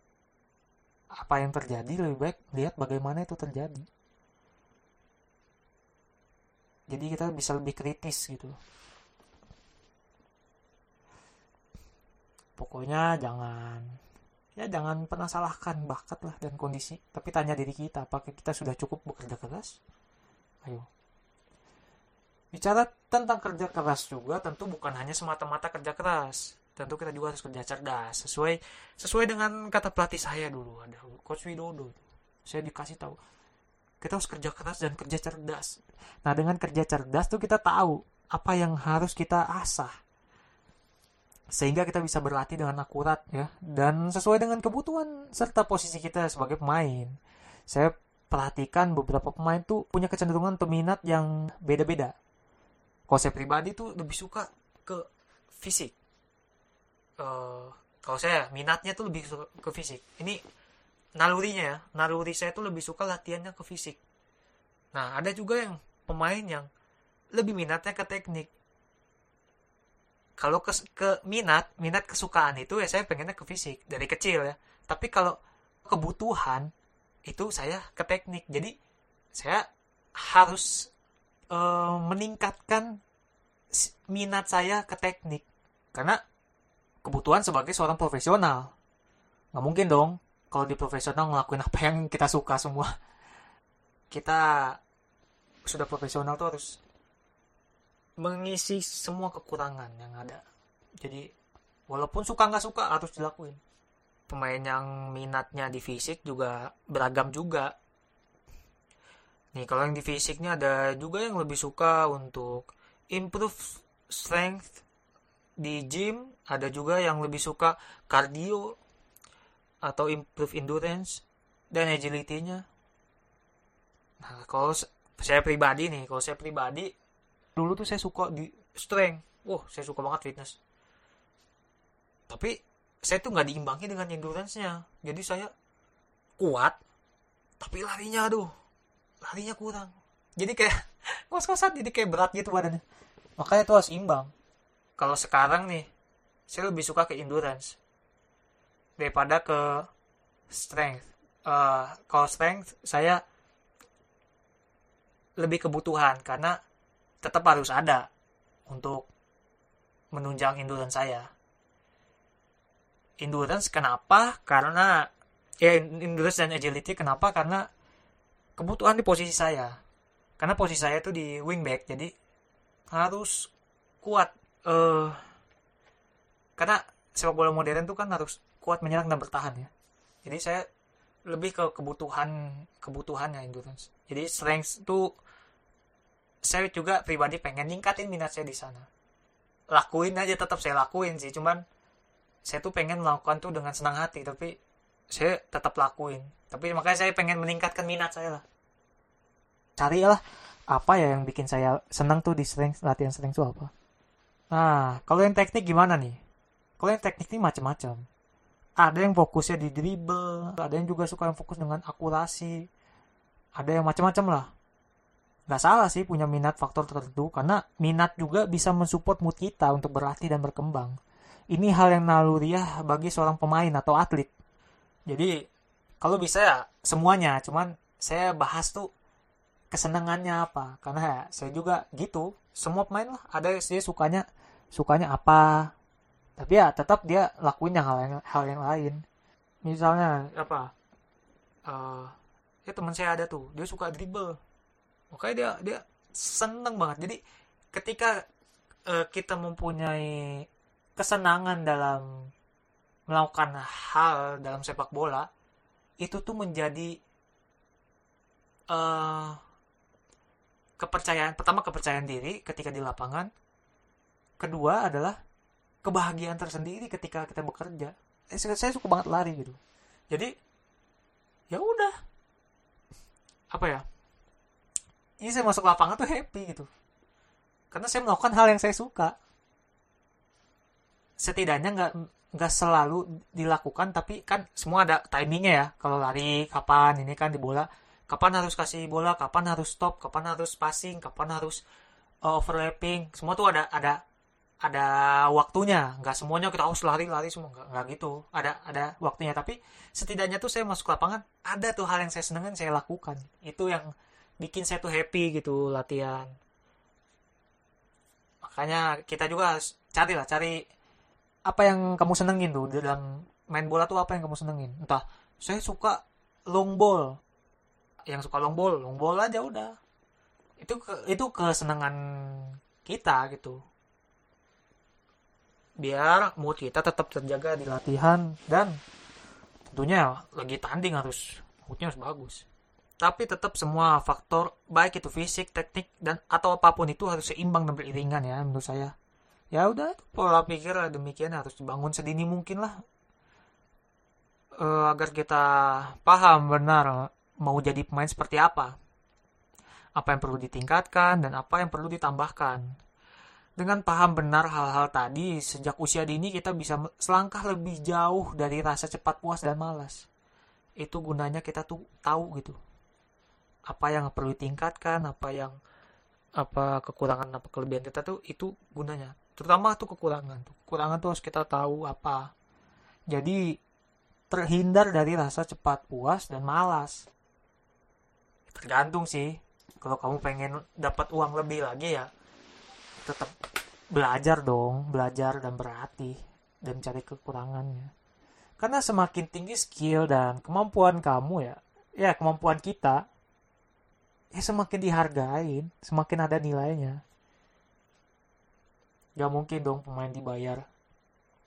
Speaker 1: apa yang terjadi lebih baik lihat bagaimana itu terjadi. Jadi kita bisa lebih kritis gitu pokoknya jangan ya jangan pernah salahkan bakat lah dan kondisi. Tapi tanya diri kita apakah kita sudah cukup bekerja keras? Ayo. Bicara tentang kerja keras juga tentu bukan hanya semata-mata kerja keras. Tentu kita juga harus kerja cerdas. Sesuai sesuai dengan kata pelatih saya dulu ada coach Widodo. Saya dikasih tahu kita harus kerja keras dan kerja cerdas. Nah dengan kerja cerdas tuh kita tahu apa yang harus kita asah sehingga kita bisa berlatih dengan akurat ya dan sesuai dengan kebutuhan serta posisi kita sebagai pemain. Saya perhatikan beberapa pemain tuh punya kecenderungan peminat yang beda-beda. Kalau saya pribadi tuh lebih suka ke fisik. Uh, kalau saya minatnya tuh lebih ke fisik. Ini nalurinya ya, naluri saya tuh lebih suka latihannya ke fisik. Nah ada juga yang pemain yang lebih minatnya ke teknik kalau ke, ke minat minat kesukaan itu ya saya pengennya ke fisik dari kecil ya. Tapi kalau kebutuhan itu saya ke teknik. Jadi saya harus e, meningkatkan minat saya ke teknik. Karena kebutuhan sebagai seorang profesional. Nggak mungkin dong kalau di profesional ngelakuin apa yang kita suka semua. Kita sudah profesional tuh harus mengisi semua kekurangan yang ada. Jadi walaupun suka nggak suka harus dilakuin. Pemain yang minatnya di fisik juga beragam juga. Nih kalau yang di fisiknya ada juga yang lebih suka untuk improve strength di gym ada juga yang lebih suka cardio atau improve endurance dan agility-nya. Nah kalau saya pribadi nih kalau saya pribadi dulu tuh saya suka di strength. Wah saya suka banget fitness. Tapi saya tuh nggak diimbangi dengan endurance-nya. Jadi saya kuat tapi larinya aduh larinya kurang. Jadi kayak kos-kosan jadi kayak berat gitu badannya. Makanya tuh harus imbang. Kalau sekarang nih saya lebih suka ke endurance daripada ke strength. Uh, kalau strength saya lebih kebutuhan karena tetap harus ada untuk menunjang endurance saya. Endurance kenapa? Karena ya endurance dan agility kenapa? Karena kebutuhan di posisi saya. Karena posisi saya itu di wingback jadi harus kuat uh, karena sepak bola modern tuh kan harus kuat menyerang dan bertahan ya. Jadi saya lebih ke kebutuhan kebutuhannya endurance jadi strength itu saya juga pribadi pengen ningkatin minat saya di sana. Lakuin aja tetap saya lakuin sih cuman saya tuh pengen melakukan tuh dengan senang hati tapi saya tetap lakuin. Tapi makanya saya pengen meningkatkan minat saya lah. Carilah apa ya yang bikin saya senang tuh di strength latihan strength itu apa. Nah kalau yang teknik gimana nih? Kalau yang teknik ini macam-macam. Ada yang fokusnya di dribble ada yang juga suka yang fokus dengan akurasi. Ada yang macam-macam lah nggak salah sih punya minat faktor tertentu karena minat juga bisa mensupport mood kita untuk berlatih dan berkembang. Ini hal yang naluriah bagi seorang pemain atau atlet. Jadi kalau bisa ya semuanya. Cuman saya bahas tuh kesenangannya apa. Karena ya saya juga gitu. Semua pemain lah. Ada sih sukanya sukanya apa. Tapi ya tetap dia lakuin yang hal yang hal yang lain. Misalnya apa? Uh, ya teman saya ada tuh. Dia suka dribble makanya dia dia seneng banget. Jadi ketika uh, kita mempunyai kesenangan dalam melakukan hal dalam sepak bola itu tuh menjadi uh, kepercayaan pertama kepercayaan diri ketika di lapangan. Kedua adalah kebahagiaan tersendiri ketika kita bekerja. Eh, saya, saya suka banget lari gitu. Jadi ya udah. Apa ya ini saya masuk lapangan tuh happy gitu. Karena saya melakukan hal yang saya suka. Setidaknya nggak nggak selalu dilakukan tapi kan semua ada timingnya ya. Kalau lari kapan ini kan di bola. Kapan harus kasih bola kapan harus stop kapan harus passing kapan harus uh, overlapping. Semua tuh ada ada ada waktunya. Nggak semuanya kita harus lari lari semua. Nggak, nggak gitu. Ada ada waktunya. Tapi setidaknya tuh saya masuk lapangan ada tuh hal yang saya senengin saya lakukan. Itu yang bikin saya tuh happy gitu latihan. Makanya kita juga harus cari lah cari apa yang kamu senengin tuh dalam main bola tuh apa yang kamu senengin. Entah saya suka long ball. Yang suka long ball long ball aja udah. Itu itu kesenangan kita gitu. Biar mood kita tetap terjaga di latihan dan tentunya lagi tanding harus moodnya harus bagus tapi tetap semua faktor baik itu fisik, teknik dan atau apa pun itu harus seimbang dan beriringan ya menurut saya. Ya udah pola pikir demikian harus dibangun sedini mungkin lah e, agar kita paham benar mau jadi pemain seperti apa. Apa yang perlu ditingkatkan dan apa yang perlu ditambahkan. Dengan paham benar hal-hal tadi, sejak usia dini kita bisa selangkah lebih jauh dari rasa cepat puas dan malas. Itu gunanya kita tuh tahu gitu apa yang perlu ditingkatkan apa yang apa kekurangan apa kelebihan kita tuh itu gunanya. Terutama tuh kekurangan. Kekurangan tuh harus kita tahu apa. Jadi terhindar dari rasa cepat puas dan malas. Tergantung sih. Kalau kamu pengen dapat uang lebih lagi ya tetap belajar dong. Belajar dan berlatih dan cari kekurangannya. Karena semakin tinggi skill dan kemampuan kamu ya ya kemampuan kita ya semakin dihargain semakin ada nilainya. Gak mungkin dong pemain dibayar.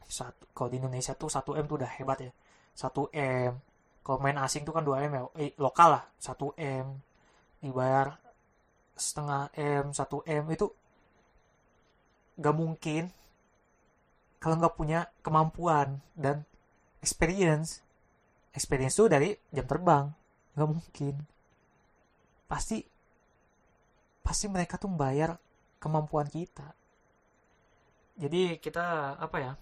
Speaker 1: Satu kalau di Indonesia tuh 1 m tuh udah hebat ya. 1 m. Kalau main asing tuh kan 2 m ya. Eh, lokal lah 1 m. Dibayar setengah m 1 m. Itu gak mungkin. Kalau nggak punya kemampuan dan experience. Experience tuh dari jam terbang. Nggak mungkin pasti pasti mereka tuh membayar kemampuan kita. Jadi kita apa ya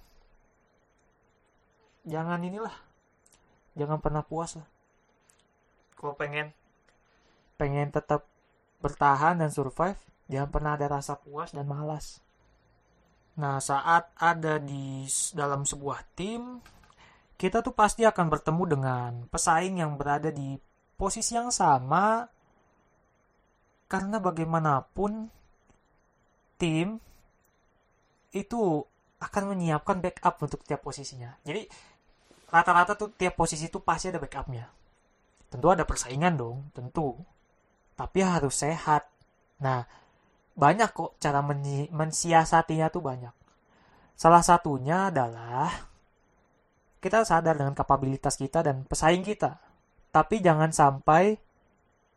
Speaker 1: jangan inilah jangan pernah puas lah. Kalau pengen pengen tetap bertahan dan survive jangan pernah ada rasa puas dan malas. Nah saat ada di dalam sebuah tim kita tuh pasti akan bertemu dengan pesaing yang berada di posisi yang sama karena bagaimanapun tim itu akan menyiapkan backup untuk tiap posisinya. Jadi rata-rata tuh tiap posisi itu pasti ada backupnya. Tentu ada persaingan dong tentu. Tapi harus sehat. Nah banyak kok cara mensiasatinya tuh banyak. Salah satunya adalah kita sadar dengan kapabilitas kita dan pesaing kita. Tapi jangan sampai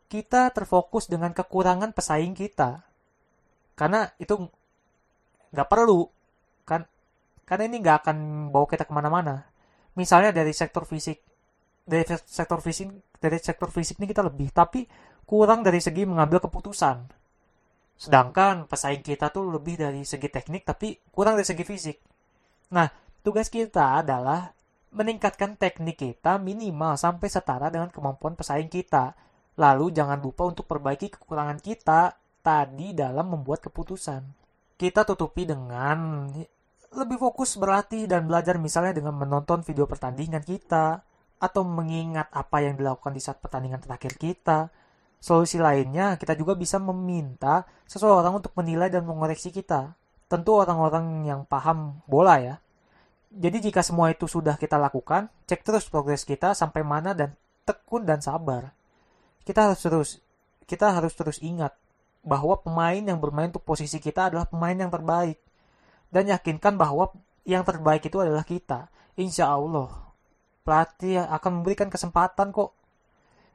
Speaker 1: kita terfokus dengan kekurangan pesaing kita. Karena itu nggak perlu. Kan karena ini nggak akan bawa kita ke mana-mana. Misalnya dari sektor fisik dari sektor fisik dari sektor fisik ini kita lebih tapi kurang dari segi mengambil keputusan. Sedangkan pesaing kita tuh lebih dari segi teknik tapi kurang dari segi fisik. Nah tugas kita adalah meningkatkan teknik kita minimal sampai setara dengan kemampuan pesaing kita lalu jangan lupa untuk perbaiki kekurangan kita tadi dalam membuat keputusan. Kita tutupi dengan lebih fokus berlatih dan belajar misalnya dengan menonton video pertandingan kita atau mengingat apa yang dilakukan di saat pertandingan terakhir kita. Solusi lainnya, kita juga bisa meminta seseorang untuk menilai dan mengoreksi kita. Tentu orang-orang yang paham bola ya. Jadi jika semua itu sudah kita lakukan, cek terus progres kita sampai mana dan tekun dan sabar. Kita harus terus kita harus terus ingat bahwa pemain yang bermain untuk posisi kita adalah pemain yang terbaik. Dan yakinkan bahwa yang terbaik itu adalah kita. Insya Allah, pelatih akan memberikan kesempatan kok.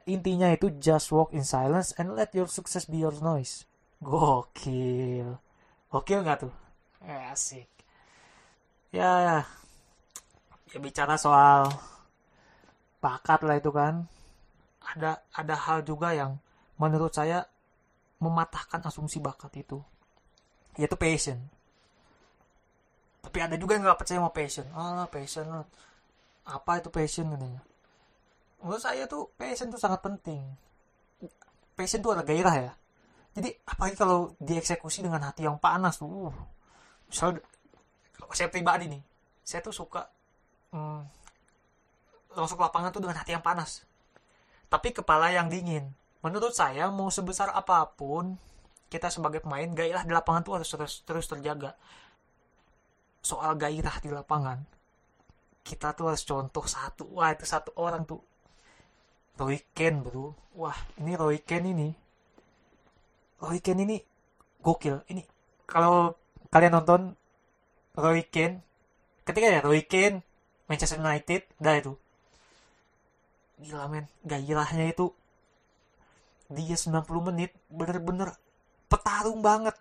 Speaker 1: Intinya itu just walk in silence and let your success be your noise. Gokil. Gokil nggak tuh? Eh, asik. Ya, ya bicara soal bakat lah itu kan. Ada ada hal juga yang menurut saya mematahkan asumsi bakat itu. Yaitu passion. Tapi ada juga yang nggak percaya sama passion. Ah passion apa itu passion katanya menurut saya tuh passion tuh sangat penting. Passion tuh ada gairah ya. Jadi apalagi kalau dieksekusi dengan hati yang panas tuh uh, misal kalau saya pribadi nih saya tuh suka hmm, masuk lapangan tuh dengan hati yang panas tapi kepala yang dingin. Menurut saya mau sebesar apa pun kita sebagai pemain gairah di lapangan tuh harus terus terus terjaga. Soal gairah di lapangan kita tuh harus contoh satu. Wah itu satu orang tuh. Roy Ken bro. Wah ini Roy Ken ini. Roy Ken ini gokil. Ini kalau kalian nonton Roy Ken ketika ya Roy Ken Manchester United dah itu gila men. Gairahnya itu dia 90 menit bener-bener petarung banget.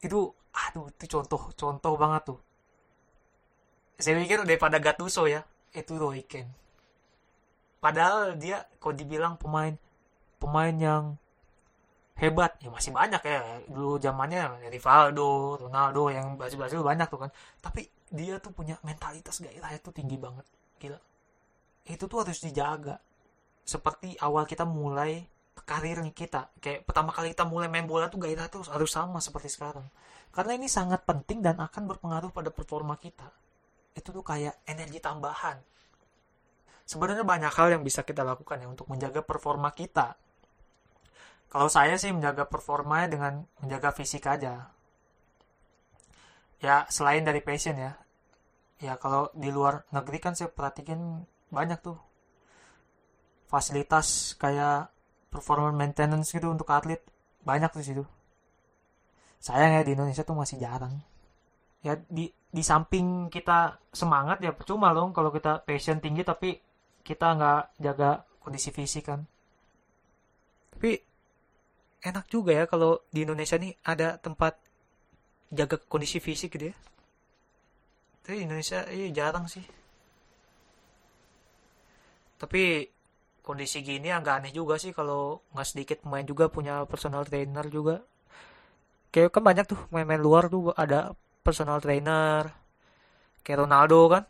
Speaker 1: Itu aduh itu contoh contoh banget tuh. Saya pikir daripada Gattuso ya. Itu Roy Ken padahal dia kok dibilang pemain pemain yang hebat ya masih banyak ya. Dulu zamannya Rivaldo Ronaldo yang Brazil-Brazil banyak tuh kan. Tapi dia tuh punya mentalitas gairah itu tinggi banget. Gila itu tuh harus dijaga. Seperti awal kita mulai karir kita. Kayak pertama kali kita mulai main bola tuh gairah tuh harus sama seperti sekarang. Karena ini sangat penting dan akan berpengaruh pada performa kita. Itu tuh kayak energi tambahan. Sebenarnya banyak hal yang bisa kita lakukan ya untuk menjaga performa kita. Kalau saya sih menjaga performanya dengan menjaga fisik aja. Ya selain dari passion ya. Ya kalau di luar negeri kan saya perhatikan banyak tuh. Fasilitas kayak performance maintenance gitu untuk atlet banyak di situ. Sayang ya di Indonesia tuh masih jarang. Ya di di samping kita semangat ya percuma dong kalau kita passion tinggi tapi kita nggak jaga kondisi fisik kan. Tapi enak juga ya kalau di Indonesia nih ada tempat jaga kondisi fisik gitu ya. Tapi Indonesia iya jarang sih tapi kondisi gini agak aneh juga sih kalau nggak sedikit pemain juga punya personal trainer juga. Kayak kan banyak tuh main-main luar tuh ada personal trainer kayak Ronaldo kan.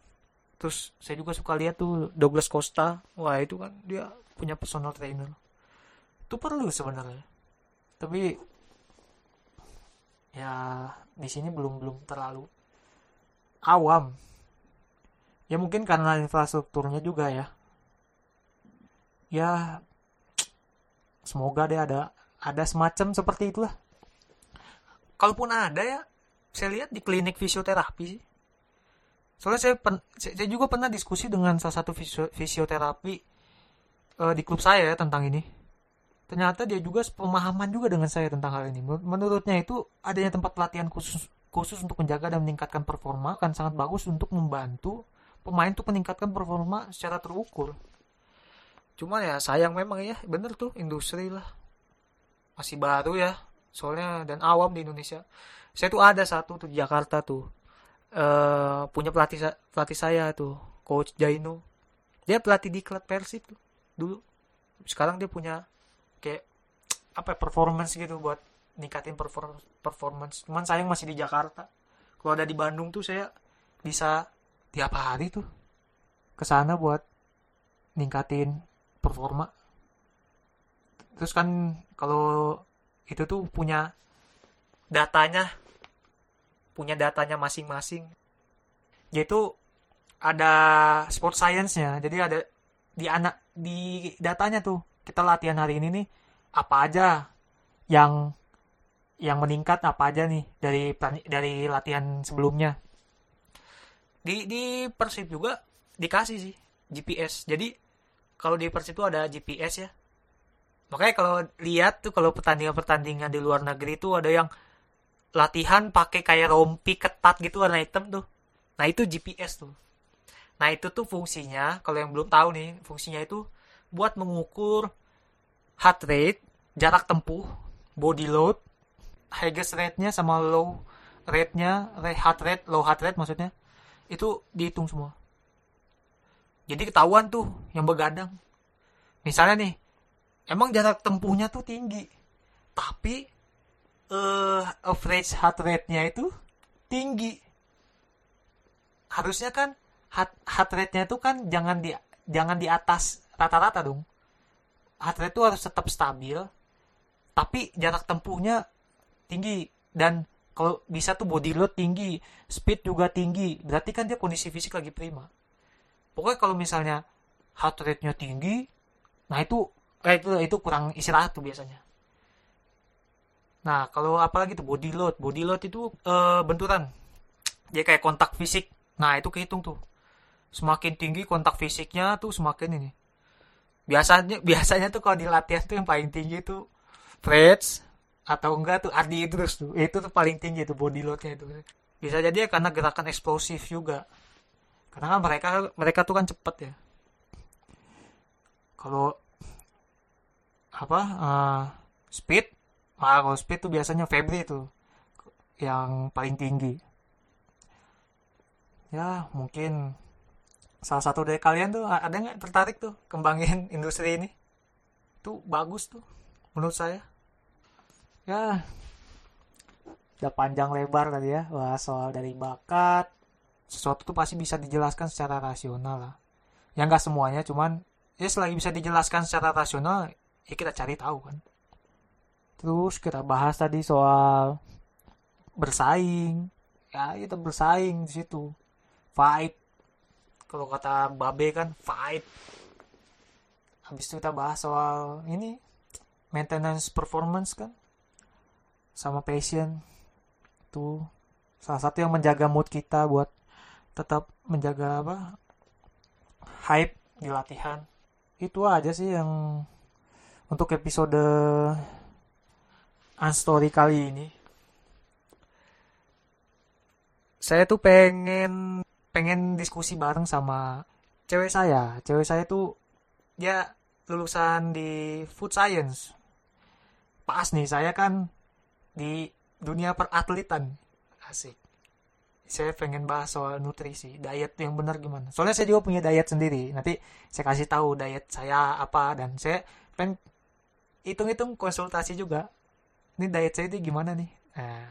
Speaker 1: Terus saya juga suka lihat tuh Douglas Costa. Wah itu kan dia punya personal trainer. Itu perlu sebenarnya. Tapi ya di sini belum belum terlalu awam. Ya mungkin karena infrastrukturnya juga ya ya semoga deh ada ada semacam seperti itulah. Kalaupun ada ya saya lihat di klinik fisioterapi sih. Soalnya saya pen, saya juga pernah diskusi dengan salah satu fisio, fisioterapi uh, di klub saya ya tentang ini. Ternyata dia juga pemahaman juga dengan saya tentang hal ini. Menurutnya itu adanya tempat pelatihan khusus khusus untuk menjaga dan meningkatkan performa akan sangat bagus untuk membantu pemain tuh meningkatkan performa secara terukur cuman ya sayang memang ya. Bener tuh industri lah. Masih baru ya. Soalnya dan awam di Indonesia. Saya tuh ada satu tuh di Jakarta tuh. Uh, punya pelatih pelatih saya tuh coach Jaino. Dia pelatih di klub Persib tuh dulu. Sekarang dia punya kayak apa ya, performance gitu buat ningkatin perform performance. Cuman sayang masih di Jakarta. Kalau ada di Bandung tuh saya bisa tiap hari tuh ke sana buat ningkatin performa. Terus kan kalau itu tuh punya datanya punya datanya masing-masing. Yaitu ada sport science-nya. Jadi ada di anak di datanya tuh kita latihan hari ini nih apa aja yang yang meningkat apa aja nih dari dari latihan sebelumnya. Di di Persib juga dikasih sih GPS jadi kalau di Persib itu ada GPS ya. Makanya kalau lihat tuh kalau pertandingan-pertandingan di luar negeri itu ada yang latihan pakai kayak rompi ketat gitu warna hitam tuh. Nah itu GPS tuh. Nah itu tuh fungsinya kalau yang belum tahu nih fungsinya itu buat mengukur heart rate jarak tempuh body load highest rate-nya sama low rate-nya heart rate low heart rate maksudnya itu dihitung semua jadi ketahuan tuh yang begadang. Misalnya nih emang jarak tempuhnya tuh tinggi tapi uh, average heart rate-nya itu tinggi. Harusnya kan heart, heart rate-nya itu kan jangan di jangan di atas rata-rata dong. Heart rate itu harus tetap stabil tapi jarak tempuhnya tinggi. Dan kalau bisa tuh body load tinggi speed juga tinggi. Berarti kan dia kondisi fisik lagi prima pokoknya kalau misalnya heart rate-nya tinggi nah itu kayak itu itu kurang istirahat tuh biasanya. Nah kalau apalagi tuh body load. Body load itu e, benturan. Dia kayak kontak fisik. Nah itu kehitung tuh. Semakin tinggi kontak fisiknya tuh semakin ini. Biasanya biasanya tuh kalau di latihan tuh yang paling tinggi tuh Freds atau enggak tuh Ardi terus tuh. Itu tuh paling tinggi tuh body loadnya itu. Bisa jadi ya karena gerakan eksplosif juga karena kan mereka mereka tuh kan cepet ya. Kalau apa uh, speed ah kalau speed tuh biasanya Febri tuh yang paling tinggi. Ya mungkin salah satu dari kalian tuh ada nggak tertarik tuh kembangin industri ini? Tuh bagus tuh menurut saya. Ya udah panjang lebar tadi ya wah soal dari bakat sesuatu tuh pasti bisa dijelaskan secara rasional lah. Ya nggak semuanya cuman ya selagi bisa dijelaskan secara rasional ya kita cari tahu kan. Terus kita bahas tadi soal bersaing. Ya kita bersaing di situ. Fight. Kalau kata babe kan fight. Habis itu kita bahas soal ini maintenance performance kan sama passion. Tuh salah satu yang menjaga mood kita buat tetap menjaga apa hype di latihan itu aja sih yang untuk episode Unstory kali ini. Saya tuh pengen pengen diskusi bareng sama cewek saya. Cewek saya tuh dia lulusan di food science. Pas nih saya kan di dunia peratletan. Asik. Saya pengen bahas soal nutrisi, diet yang benar gimana. Soalnya saya juga punya diet sendiri. Nanti saya kasih tahu diet saya apa. Dan saya pengen hitung-hitung konsultasi juga. Ini diet saya itu gimana nih? Nah,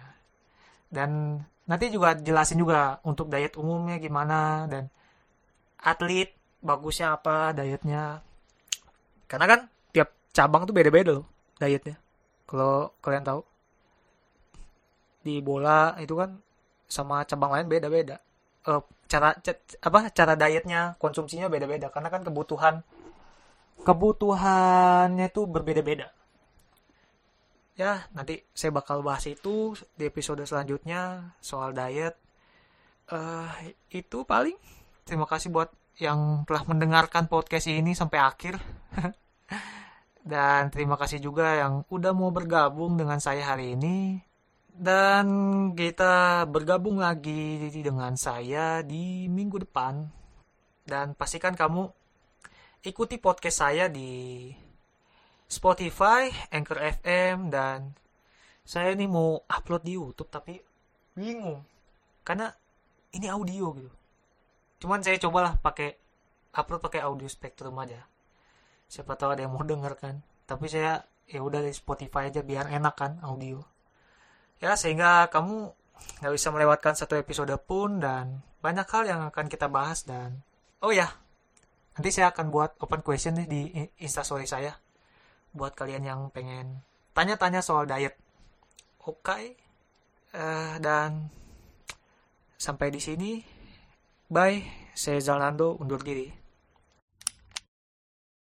Speaker 1: dan nanti juga jelasin juga untuk diet umumnya gimana. Dan atlet bagusnya apa dietnya. Karena kan tiap cabang tuh beda-beda loh dietnya. Kalau kalian tahu. Di bola itu kan sama cabang lain beda-beda. Uh, cara apa cara dietnya konsumsinya beda-beda. Karena kan kebutuhan kebutuhannya tuh berbeda-beda. Ya nanti saya bakal bahas itu di episode selanjutnya soal diet. Uh, itu paling. Terima kasih buat yang telah mendengarkan podcast ini sampai akhir. Dan terima kasih juga yang udah mau bergabung dengan saya hari ini dan kita bergabung lagi dengan saya di minggu depan dan pastikan kamu ikuti podcast saya di Spotify, Anchor FM dan saya ini mau upload di YouTube tapi bingung karena ini audio gitu. Cuman saya cobalah pakai upload pakai audio spektrum aja. Siapa tahu ada yang mau denger kan. Tapi saya ya udah di Spotify aja biar enak kan audio ya sehingga kamu nggak bisa melewatkan satu episode pun dan banyak hal yang akan kita bahas dan oh ya nanti saya akan buat open question nih di instastory saya buat kalian yang pengen tanya-tanya soal diet oke okay. uh, dan sampai di sini bye saya Zalando undur diri